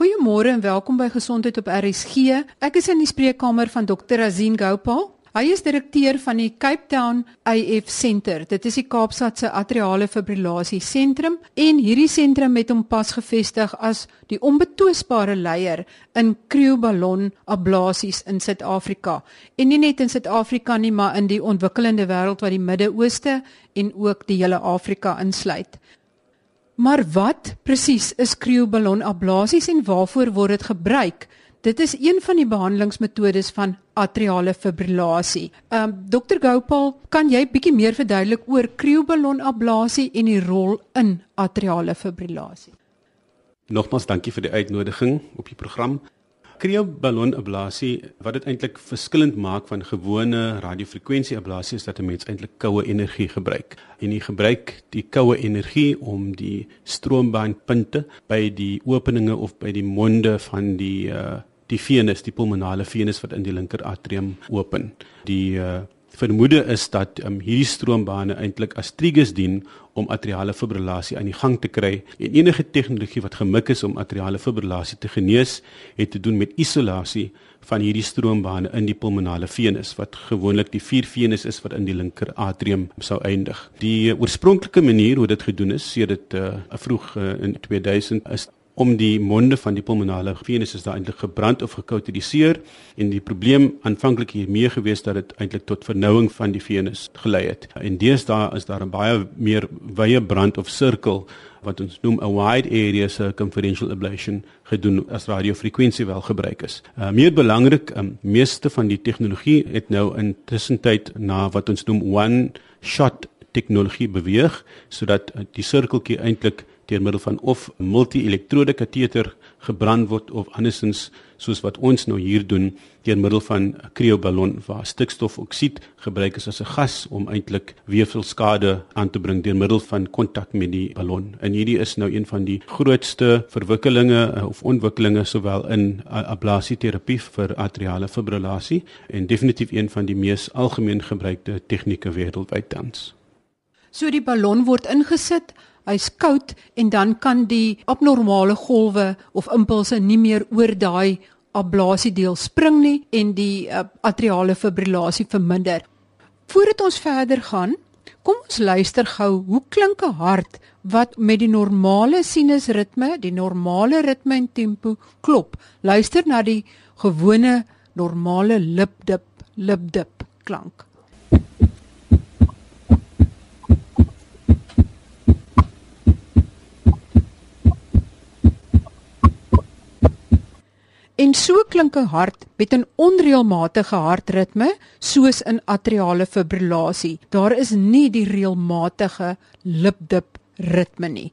Goeiemôre en welkom by Gesondheid op RSG. Ek is in die spreekkamer van Dr. Azin Gopal. Hy is direkteur van die Cape Town AF Center. Dit is die Kaapstad se atriale fibrillasie sentrum en hierdie sentrum het hom pas gevestig as die onbetwisbare leier in krioballon ablasies in Suid-Afrika. En nie net in Suid-Afrika nie, maar in die ontwikkelende wêreld wat die Midde-Ooste en ook die hele Afrika insluit. Maar wat presies is krioballon ablasies en waarvoor word dit gebruik? Dit is een van die behandelingsmetodes van atriale fibrillasie. Ehm um, Dr Gopal, kan jy bietjie meer verduidelik oor krioballon ablasie en die rol in atriale fibrillasie? Nogmaals dankie vir die uitnodiging op die program. Krioballon ablasie wat dit eintlik verskillend maak van gewone radiofrekwensie ablasie is dat 'n mens eintlik koue energie gebruik. En jy gebruik die koue energie om die stroombaanpunte by die openinge of by die monde van die uh, die venus, die pulmonale venus wat in die linker atrium open. Die uh, vermoede is dat um, hierdie stroombane eintlik as trigus dien om atriale fibrillasie aan die gang te kry. En enige tegnologie wat gemik is om atriale fibrillasie te genees, het te doen met isolasie van hierdie stroombane in die pulmonale venus wat gewoonlik die vier venus is wat in die linker atrium sou eindig. Die oorspronklike manier hoe dit gedoen is, sedert uh, vroeg uh, in 2000 is om die monde van die pulmonale venus is daar eintlik gebrand of gekauteriseer en die probleem aanvanklik hiermee gewees dat dit eintlik tot vernouing van die venus gelei het. En deesdae is daar 'n baie meer wye brand of sirkel wat ons noem 'n wide area circumferential ablation gedoen as radiofrekwensie wel gebruik is. Uh, meer belangrik, um, meeste van die tegnologie het nou intussen tyd na wat ons noem one shot tegnologie beweeg sodat uh, die sirkeltjie eintlik deur middel van of multi-elektrode kateter gebrand word of andersins soos wat ons nou hier doen deur middel van 'n krioballon waar stikstofoksied gebruik is as 'n gas om eintlik weefselskade aan te bring deur middel van kontak met die ballon. En hierdie is nou een van die grootste verwikkelinge eh, of ontwikkelinge sowel in ablasieterapie vir atriale fibrillasie en definitief een van die mees algemeen gebruikte tegnieke wêreldwyd tans. So die ballon word ingesit hy's koud en dan kan die abnormale golwe of impulse nie meer oor daai ablasie deel spring nie en die uh, atriale fibrillasie verminder. Voordat ons verder gaan, kom ons luister gou hoe klink 'n hart wat met die normale sinusritme, die normale ritme en tempo klop. Luister na die gewone normale lipdip lipdip klank. En so klink 'n hart met 'n onreëlmatige hartritme soos in atriale fibrillasie. Daar is nie die reëlmatige lipdip ritme nie.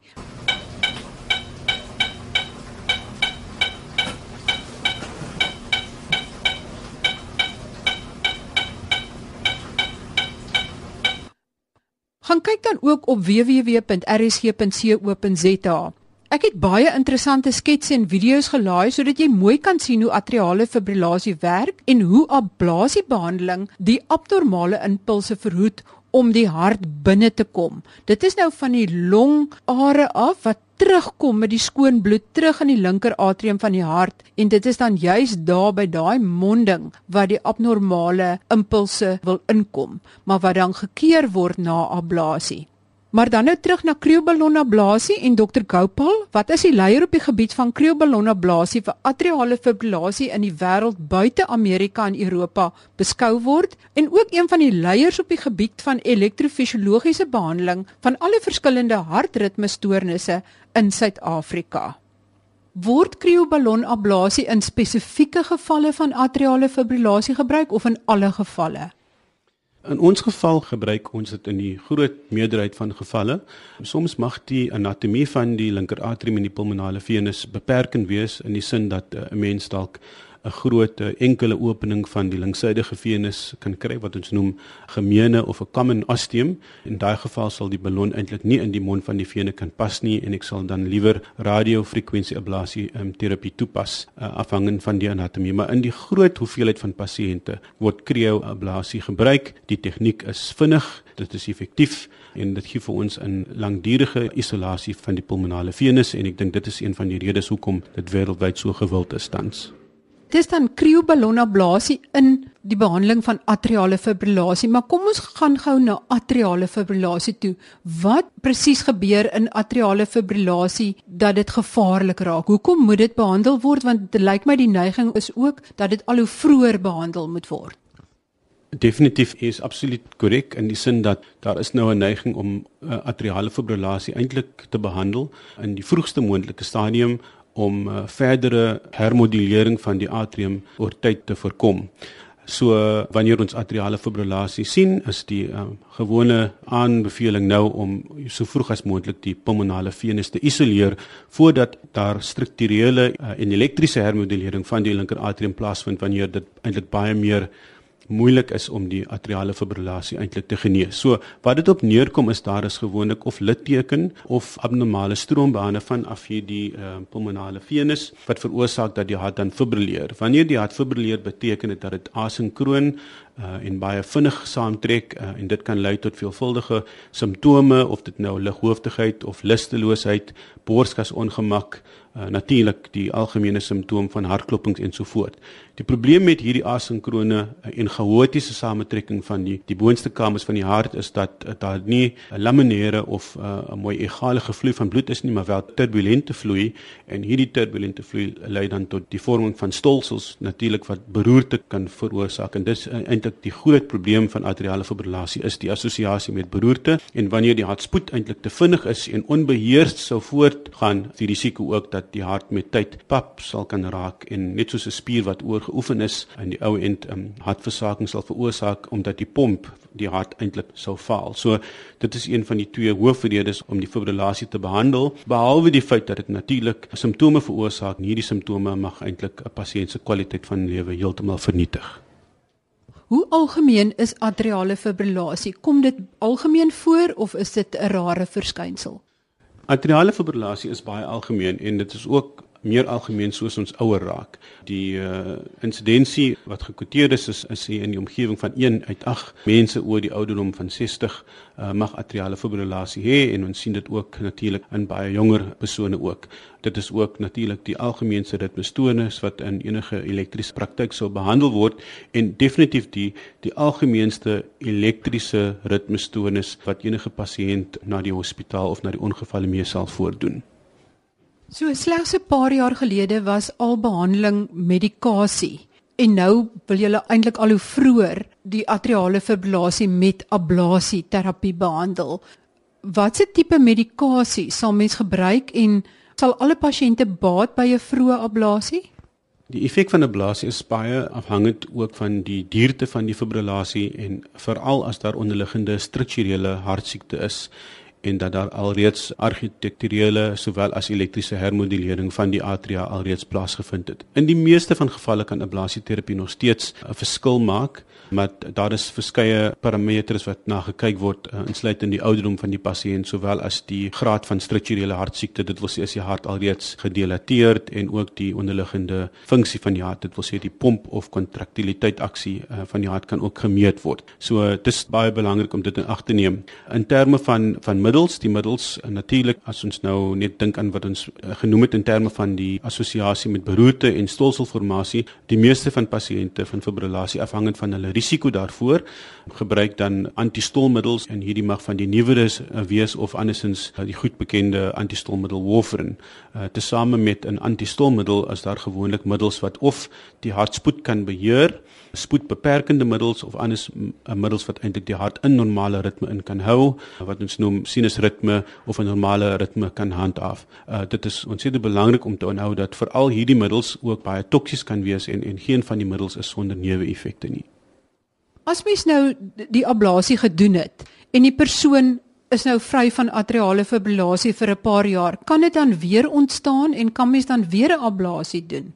Gaan kyk dan ook op www.rsg.co.za. Ek het baie interessante sketse en video's gelaai sodat jy mooi kan sien hoe atriale fibrillasie werk en hoe ablasiebehandeling die abnormale impulse verhoed om die hart binne te kom. Dit is nou van die longare af wat terugkom met die skoon bloed terug in die linker atrium van die hart en dit is dan juis daar by daai monding wat die abnormale impulse wil inkom, maar wat dan gekeer word na ablasie. Maar dan nou terug na krioballonablasie en Dr Gopal, wat is die leier op die gebied van krioballonablasie vir atriale fibrillasie in die wêreld buite Amerika en Europa beskou word en ook een van die leiers op die gebied van elektrofisiologiese behandeling van alle verskillende hartritmestoornisse in Suid-Afrika. Word krioballonablasie in spesifieke gevalle van atriale fibrillasie gebruik of in alle gevalle? In ons geval gebruik ons dit in die groot meerderheid van gevalle. Soms mag die anatomie van die linker atrium en die pulmonale venus beperkend wees in die sin dat eh, 'n mens dalk 'n groot uh, enkele opening van die linksydige venus kan kry wat ons noem gemeene of 'n common ostium. In daai geval sal die ballon eintlik nie in die mond van die vene kan pas nie en ek sal dan liewer radiofrekwensie ablasie um, terapie toepas uh, afhangend van die anatomie. Maar in die groot hoeveelheid van pasiënte word krioablasie gebruik. Die tegniek is vinnig, dit is effektief en dit gee vir ons 'n langdurige isolasie van die pulmonale venus en ek dink dit is een van die redes hoekom dit wêreldwyd so gewild is tans. Dis dan krioballonablasie in die behandeling van atriale fibrillasie, maar kom ons gaan gou na atriale fibrillasie toe. Wat presies gebeur in atriale fibrillasie dat dit gevaarlik raak? Hoekom moet dit behandel word want dit lyk my die neiging is ook dat dit al hoe vroeër behandel moet word. Definitief is absoluut korrek in die sin dat daar is nou 'n neiging om uh, atriale fibrillasie eintlik te behandel in die vroegste moontlike stadium om uh, verdere hermodulering van die atrium oor tyd te voorkom. So uh, wanneer ons atriale fibrillasie sien, is die uh, gewone aanbeveling nou om so vroeg as moontlik die pulmonale venus te isoleer voordat daar strukturele uh, en elektriese hermodulering van die linker atrium plaasvind wanneer dit eintlik baie meer moeilik is om die atriale fibrillasie eintlik te genees. So wat dit op neerkom is daar is gewoonlik of litteken of abnormale stroombane van af hier die uh, pulmonale venus wat veroorsaak dat die hart dan fibrilleer. Wanneer die hart fibrilleer beteken dit dat dit asinkroon uh, en baie vinnig saamtrek uh, en dit kan lei tot veelvuldige simptome of dit nou lighoofdigheid of lusteloosheid, borskas ongemak, uh, natuurlik die algemene simptoom van hartklopings en so voort. Die probleem met hierdie asinkrone en chaotiese samentrekking van die die boonste kamers van die hart is dat daar nie 'n laminêre of 'n uh, mooi egale vloei van bloed is nie, maar wel turbulente vloei en hierdie turbulente vloei lei dan tot die vorming van stolsels natuurlik wat beroerte kan veroorsaak en dis uh, eintlik die groot probleem van atriale fibrillasie is die assosiasie met beroerte en wanneer die hartspoed eintlik te vinnig is en onbeheers sou voortgaan, is die risiko ook dat die hart met tyd pap sal kan raak en net soos 'n spier wat oor geoefen is in die ou end um, hartversaking sal veroorsaak omdat die pomp die hart eintlik sou faal. So dit is een van die twee hoofredes om die fibrillasie te behandel behalwe die feit dat dit natuurlik simptome veroorsaak. Hierdie simptome mag eintlik 'n pasiënt se kwaliteit van lewe heeltemal vernietig. Hoe algemeen is atriale fibrillasie? Kom dit algemeen voor of is dit 'n rare verskynsel? Atriale fibrillasie is baie algemeen en dit is ook meer algemeen soos ons ouer raak. Die uh, insidensie wat gekwoteer is is, is in die omgewing van 1 uit 8 mense oor die ouderdom van 60 uh, eh, mag atriale fibrillasie hê en ons sien dit ook natuurlik in baie jonger persone ook. Dit is ook natuurlik die algemeenste ritmestoornis wat in enige elektriese praktyk sou behandel word en definitief die die algemeenste elektriese ritmestoornis wat enige pasiënt na die hospitaal of na die ongevalle mee sal voordoen. So slegs 'n paar jaar gelede was al behandeling medikasie en nou wil julle eintlik al hoe vroeër die atriale fibrillasie met ablasie terapie behandel. Watse tipe medikasie sal mens gebruik en sal alle pasiënte baat by 'n vroeë ablasie? Die effek van 'n ablasie is baie afhangend ook van die duurte van die fibrillasie en veral as daar onderliggende strukturele hartsiekte is en dat daar alreeds argitekturele sowel as elektriese hermodulering van die atria alreeds plaasgevind het. In die meeste van gevalle kan ablasieterapie nog steeds 'n verskil maak maar daar is verskeie parameters wat na gekyk word uh, insluit in die ouderdom van die pasiënt sowel as die graad van strukturele hartsiekte. Dit wil sê as die hart alreeds gedilateerd en ook die onderliggende funksie van die hart dit wil sê die pomp of kontraktiliteit aksie uh, van die hart kan ook gemeet word. So dit is baie belangrik om dit in ag te neem. In terme van van middels die middels natuurlik as ons nou net dink aan wat ons uh, genoem het in terme van die assosiasie met beroerte en stolselformasie die meeste van pasiënte van fibrillasie afhangend van hulle risiko daarvoor gebruik dan antistolmiddels en hierdie mag van die nuweres uh, wees of andersins uh, die goed bekende antistolmiddel warfarin. Uh, tesame met 'n antistolmiddel is daar gewoonlik middels wat of die hartspoed kan beheer spoedbeperkende middels of anders uh, middels wat eintlik die hart in normale ritme in kan hou wat ons noem sinusritme of 'n normale ritme kan handhaaf. Uh, dit is ontsettend belangrik om te onthou dat veral hierdie middels ook baie toksies kan wees en en geen van die middels is sonder neeweffekte nie. As mens nou die ablasie gedoen het en die persoon is nou vry van atriale fibrillasie vir 'n paar jaar, kan dit dan weer ontstaan en kan mens dan weer 'n ablasie doen?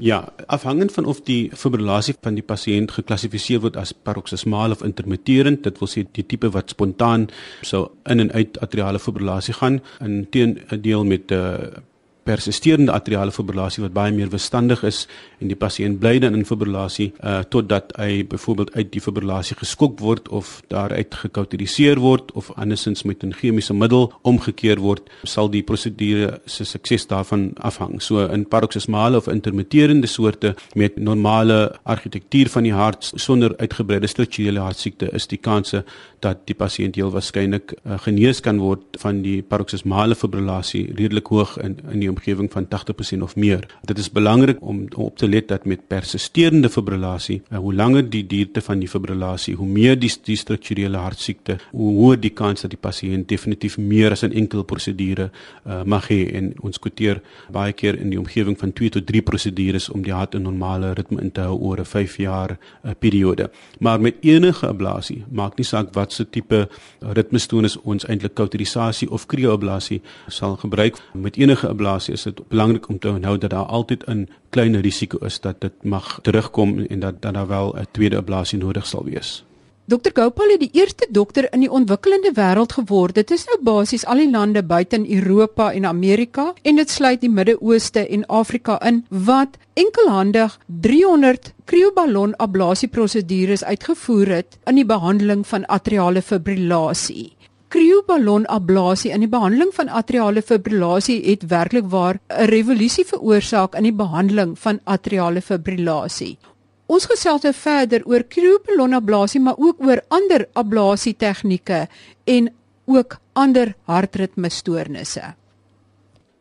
Ja, afhangend van of die fibrillasie van die pasiënt geklassifiseer word as paroksismaal of intermitterend, dit wil sê die tipe wat spontaan sou in en uit atriale fibrillasie gaan, in teendeel met 'n uh, eh, persisterende atriale fibrillasie wat baie meer bestandig is en die pasiënt bly dan in fibrillasie uh, totdat hy byvoorbeeld uit die fibrillasie geskok word of daaruit gekauteriseer word of andersins met 'n chemiese middel omgekeer word sal die prosedure se sukses daarvan afhang. So in paroksismale of intermitterende soorte met normale argitektuur van die hart sonder uitgebreide strukturele hartsiekte is die kanse dat die pasiënt heel waarskynlik uh, genees kan word van die paroksismale fibrillasie redelik hoog in in die omgewing van 80% of meer. Dit is belangrik om, op te let dat met persisterende fibrillasie, uh, hoe langer die duurte van die fibrillasie, hoe meer die, die strukturele hartsiekte, hoe hoër die kans dat die pasiënt definitief meer as 'n enkel prosedure uh, mag hê en ons kwoteer baie keer in die omgewing van 2 tot 3 prosedures om die hart in normale ritme in te hou oor 'n 5 jaar uh, periode. Maar met enige ablasie, maak nie saak wat se tipe ritmestoornis ons eintlik kauterisasie of krioablasie sal gebruik met enige ablasie situasie is dit belangrik om te onthou dat daar altyd 'n klein risiko is dat dit mag terugkom en dat dan daar wel 'n tweede ablasie nodig sal wees. Dr Gopal het die eerste dokter in die ontwikkelende wêreld geword. Dit is nou basies al die lande buite in Europa en Amerika en dit sluit die Midde-Ooste en Afrika in wat enkelhandig 300 krioballon ablasie prosedures uitgevoer het in die behandeling van atriale fibrillasie krioballon ablasie in die behandeling van atriale fibrillasie het werklik waar 'n revolusie veroorsaak in die behandeling van atriale fibrillasie. Ons gesels nou verder oor krioballon ablasie maar ook oor ander ablasie tegnieke en ook ander hartritmestoornisse.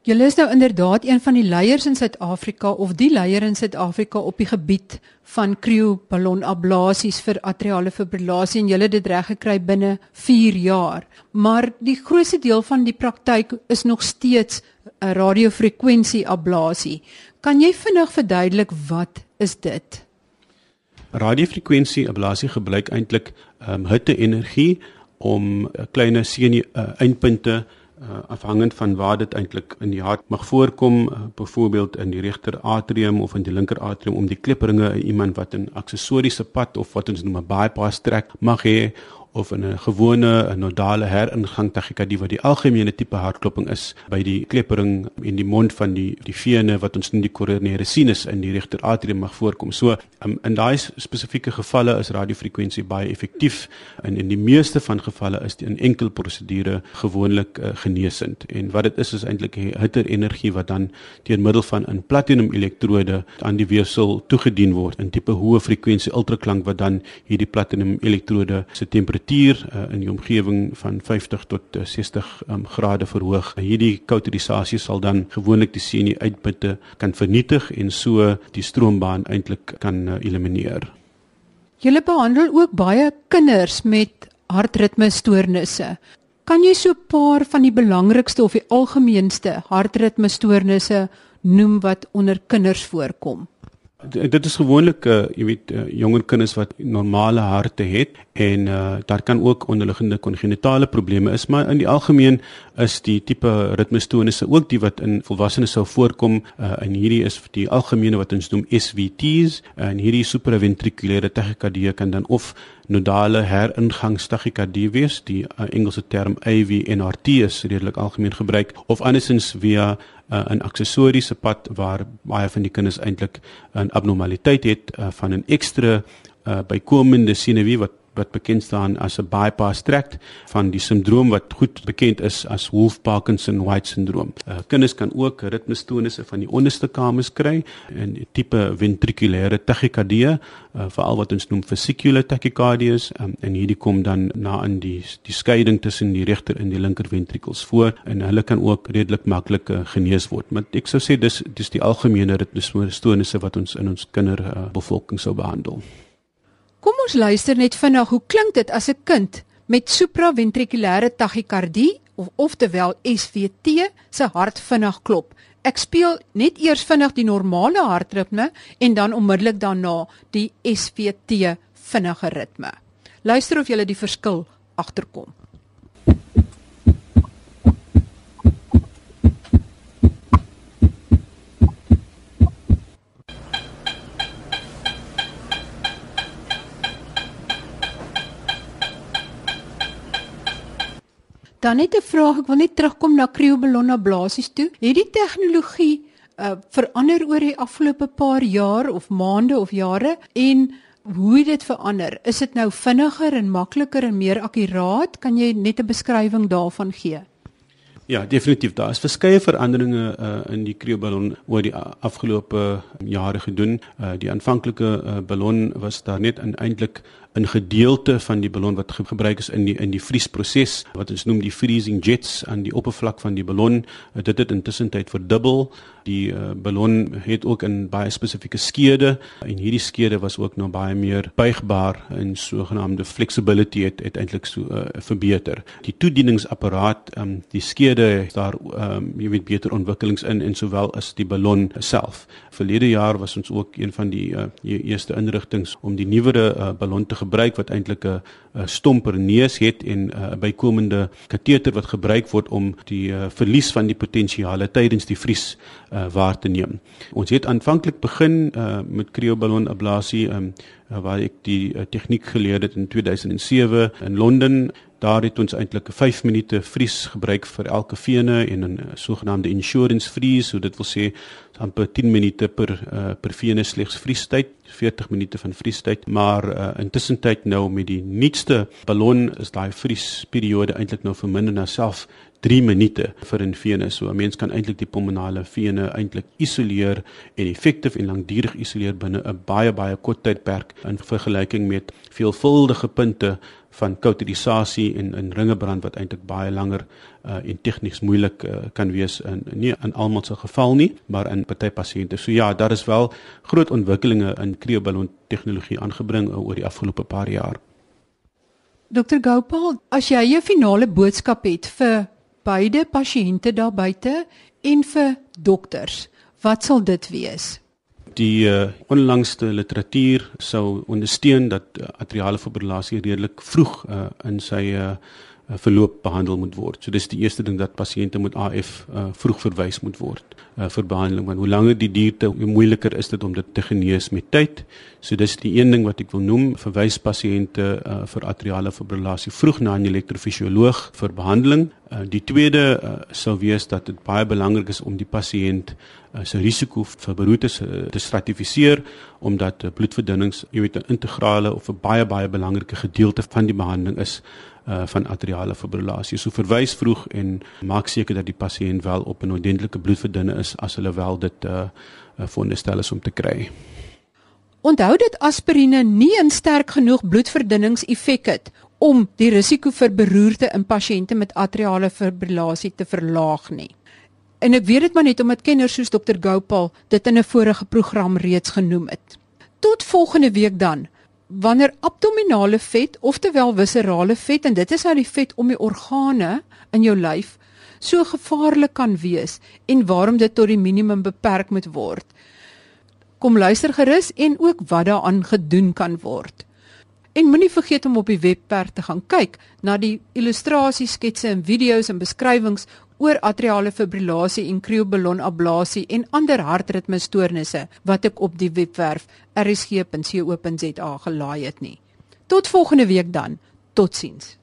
Julle is nou inderdaad een van die leiers in Suid-Afrika of die leier in Suid-Afrika op die gebied van krioballonablaasies vir atriale fibrillasie en julle het dit reg gekry binne 4 jaar. Maar die grootste deel van die praktyk is nog steeds 'n radiofrekwensie ablasie. Kan jy vinnig verduidelik wat is dit? Radiofrekwensie ablasie gebruik eintlik ehm um, hitte-energie om uh, klein senie uh, eindpunte uh, afhangend van waar dit eintlik in die hart mag voorkom, uh, byvoorbeeld in die regter atrium of in die linker atrium om die klipperinge iemand wat 'n aksessoriese pad of wat ons noem 'n bypass trek mag hê of in 'n gewone nodale heringang tachykardie wat die algemene tipe hartklopping is by die kleppering in die mond van die die vene wat ons in die koronêre sinus in die regter atrium mag voorkom. So um, in daai spesifieke gevalle is radiofrekwensie baie effektief en in die meeste van gevalle is dit 'n enkel prosedure gewoonlik uh, genesend. En wat dit is is eintlik hitter energie wat dan deur middel van 'n platinum elektrode aan die weefsel toegedien word in tipe hoë frekwensie ultraklank wat dan hierdie platinum elektrode se temperatuur temperatuur uh, in die omgewing van 50 tot uh, 60 um, grade verhoog. Hierdie kauterisasie sal dan gewoonlik die senie uitputte kan vernietig en so die stroombaan eintlik kan uh, elimineer. Julle behandel ook baie kinders met hartritmestoornisse. Kan jy so 'n paar van die belangrikste of die algemeenste hartritmestoornisse noem wat onder kinders voorkom? Dit is gewoonlik uh, jy weet uh, jonger kinders wat normale harte het en uh, daar kan ook onderliggende kongenitale probleme is maar in die algemeen is die tipe ritmestoornisse ook die wat in volwassenes sou voorkom uh, en hierdie is die algemene wat ons noem SVT's en hierdie supraventrikulêre tachykardie kan dan of nodale heringangstachykardie wees die uh, Engelse term AVNRT is redelik algemeen gebruik of andersins via uh, 'n aksessoriese pad waar baie van die kinders eintlik 'n abnormaliteit het uh, van 'n ekstra uh, bykomende sinewie wat wat bekend staan as 'n bypass tract van die sindroom wat goed bekend is as Wolff-Parkinson-White syndroom. Uh, kinders kan ook ritmestoornisse van die onderste kamers kry en tipe ventrikulêre tachykardie, uh, veral wat ons noem vesicular tachycardias um, en hierdie kom dan na in die die skeiding tussen die regter en die linker ventrikels voor en hulle kan ook redelik maklik uh, genees word. Maar ek sou sê dis dis die algemene ritmestoornisse wat ons in ons kinderbevolking uh, sou behandel. Kom ons luister net vinnig hoe klink dit as 'n kind met supraventrikulêre tachykardie of oftewel SVT se hart vinnig klop. Ek speel net eers vinnig die normale hartritme en dan onmiddellik daarna die SVT vinnige ritme. Luister of jy die verskil agterkom. Dan net 'n vraag, ek wil net terugkom na krioballon ablasies toe. Het die tegnologie uh, verander oor die afgelope paar jaar of maande of jare en hoe dit verander? Is dit nou vinniger en makliker en meer akkuraat? Kan jy net 'n beskrywing daarvan gee? Ja, definitief. Daar is verskeie veranderinge uh, in die krioballon oor die afgelope jare gedoen. Uh, die aanvanklike uh, ballon was daar net eintlik 'n gedeelte van die ballon wat gebruik is in die in die vriesproses wat ons noem die freezing jets aan die oppervlak van die ballon. Uh, dit het intussen tyd verdubbel. Die uh, ballon het ook 'n baie spesifieke skede en hierdie skede was ook nou baie meer buigbaar en sogenaamde flexibility het, het eintlik so uh, verbeter. Die toedieningsapparaat, um, die skede daar um, jy weet beter ontwikkelings in en sowel as die ballon self. Verlede jaar was ons ook een van die uh, eerste inrigtinge om die nuwere uh, ballon te gebruik wat eintlik 'n stomper neus het en 'n uh, bykomende kateter wat gebruik word om die uh, verlies van die potensiale tydens die vries uh, waar te neem. Ons het aanvanklik begin uh, met krioballon ablasie um, uh, waar ek die uh, tegniek geleer het in 2007 in Londen. Daar het ons eintlik 5 minute vries gebruik vir elke vene en 'n sogenaamde insurance freeze, so dit wil sê amper 10 minute per uh, per vene slegs vriestyd, 40 minute van vriestyd, maar uh, intussen tyd nou met die nuutste ballon is daai vriesperiode eintlik nou verminder na self 3 minute vir 'n vene. So 'n mens kan eintlik die pulmonale vene eintlik isoleer en effektief en lankdurig isoleer binne 'n baie baie kort tydperk in vergelyking met veelvuldige punte van kauterisasie en in ringebrand wat eintlik baie langer uh, en tegnies moeilik uh, kan wees in nie in almal se geval nie, maar in party pasiënte. So ja, daar is wel groot ontwikkelinge in krioballon tegnologie aangebring uh, oor die afgelope paar jaar. Dr Gopal, as jy 'n finale boodskap het vir beide pasiënte daar buite en vir dokters. Wat sal dit wees? Die uh, onlangste literatuur sou ondersteun dat uh, atriale fibrillasie redelik vroeg uh, in sy uh, verloop behandel moet word. So dis die eerste ding dat pasiënte met AF uh, vroeg verwys moet word uh, vir behandeling want hoe langer die duurte hoe moeiliker is dit om dit te genees met tyd. So dis die een ding wat ek wil noem, verwys pasiënte uh, vir atriale fibrillasie vroeg na 'n elektrofisioloog vir behandeling. Uh, die tweede uh, sou wees dat dit baie belangrik is om die pasiënt uh, se risiko vir beroerte uh, te stratifiseer omdat uh, bloedverdunnings, jy weet, 'n integrale of 'n baie baie belangrike gedeelte van die behandeling is uh, van atriale fibrillasie. So verwys vroeg en maak seker dat die pasiënt wel op 'n ordentlike bloedverdunner is as hulle wel dit uh, uh veronderstel is om te kry. Onthou dit aspirine nie 'n sterk genoeg bloedverdunningseffek het om die risiko vir beroerte in pasiënte met atriale fibrillasie te verlaag nie. En ek weet dit maar net omdat kenners soos Dr Gopal dit in 'n vorige program reeds genoem het. Tot volgende week dan wanneer abdominale vet oftewel viscerale vet en dit is nou die vet om die organe in jou lyf so gevaarlik kan wees en waarom dit tot die minimum beperk moet word. Kom luister gerus en ook wat daaraan gedoen kan word. En moenie vergeet om op die webwerf te gaan kyk na die illustrasies, sketse en video's en beskrywings oor atriale fibrillasie en krioballon ablasie en ander hartritmestoornisse wat ek op die webwerf rsg.co.za gelaai het nie. Tot volgende week dan. Totsiens.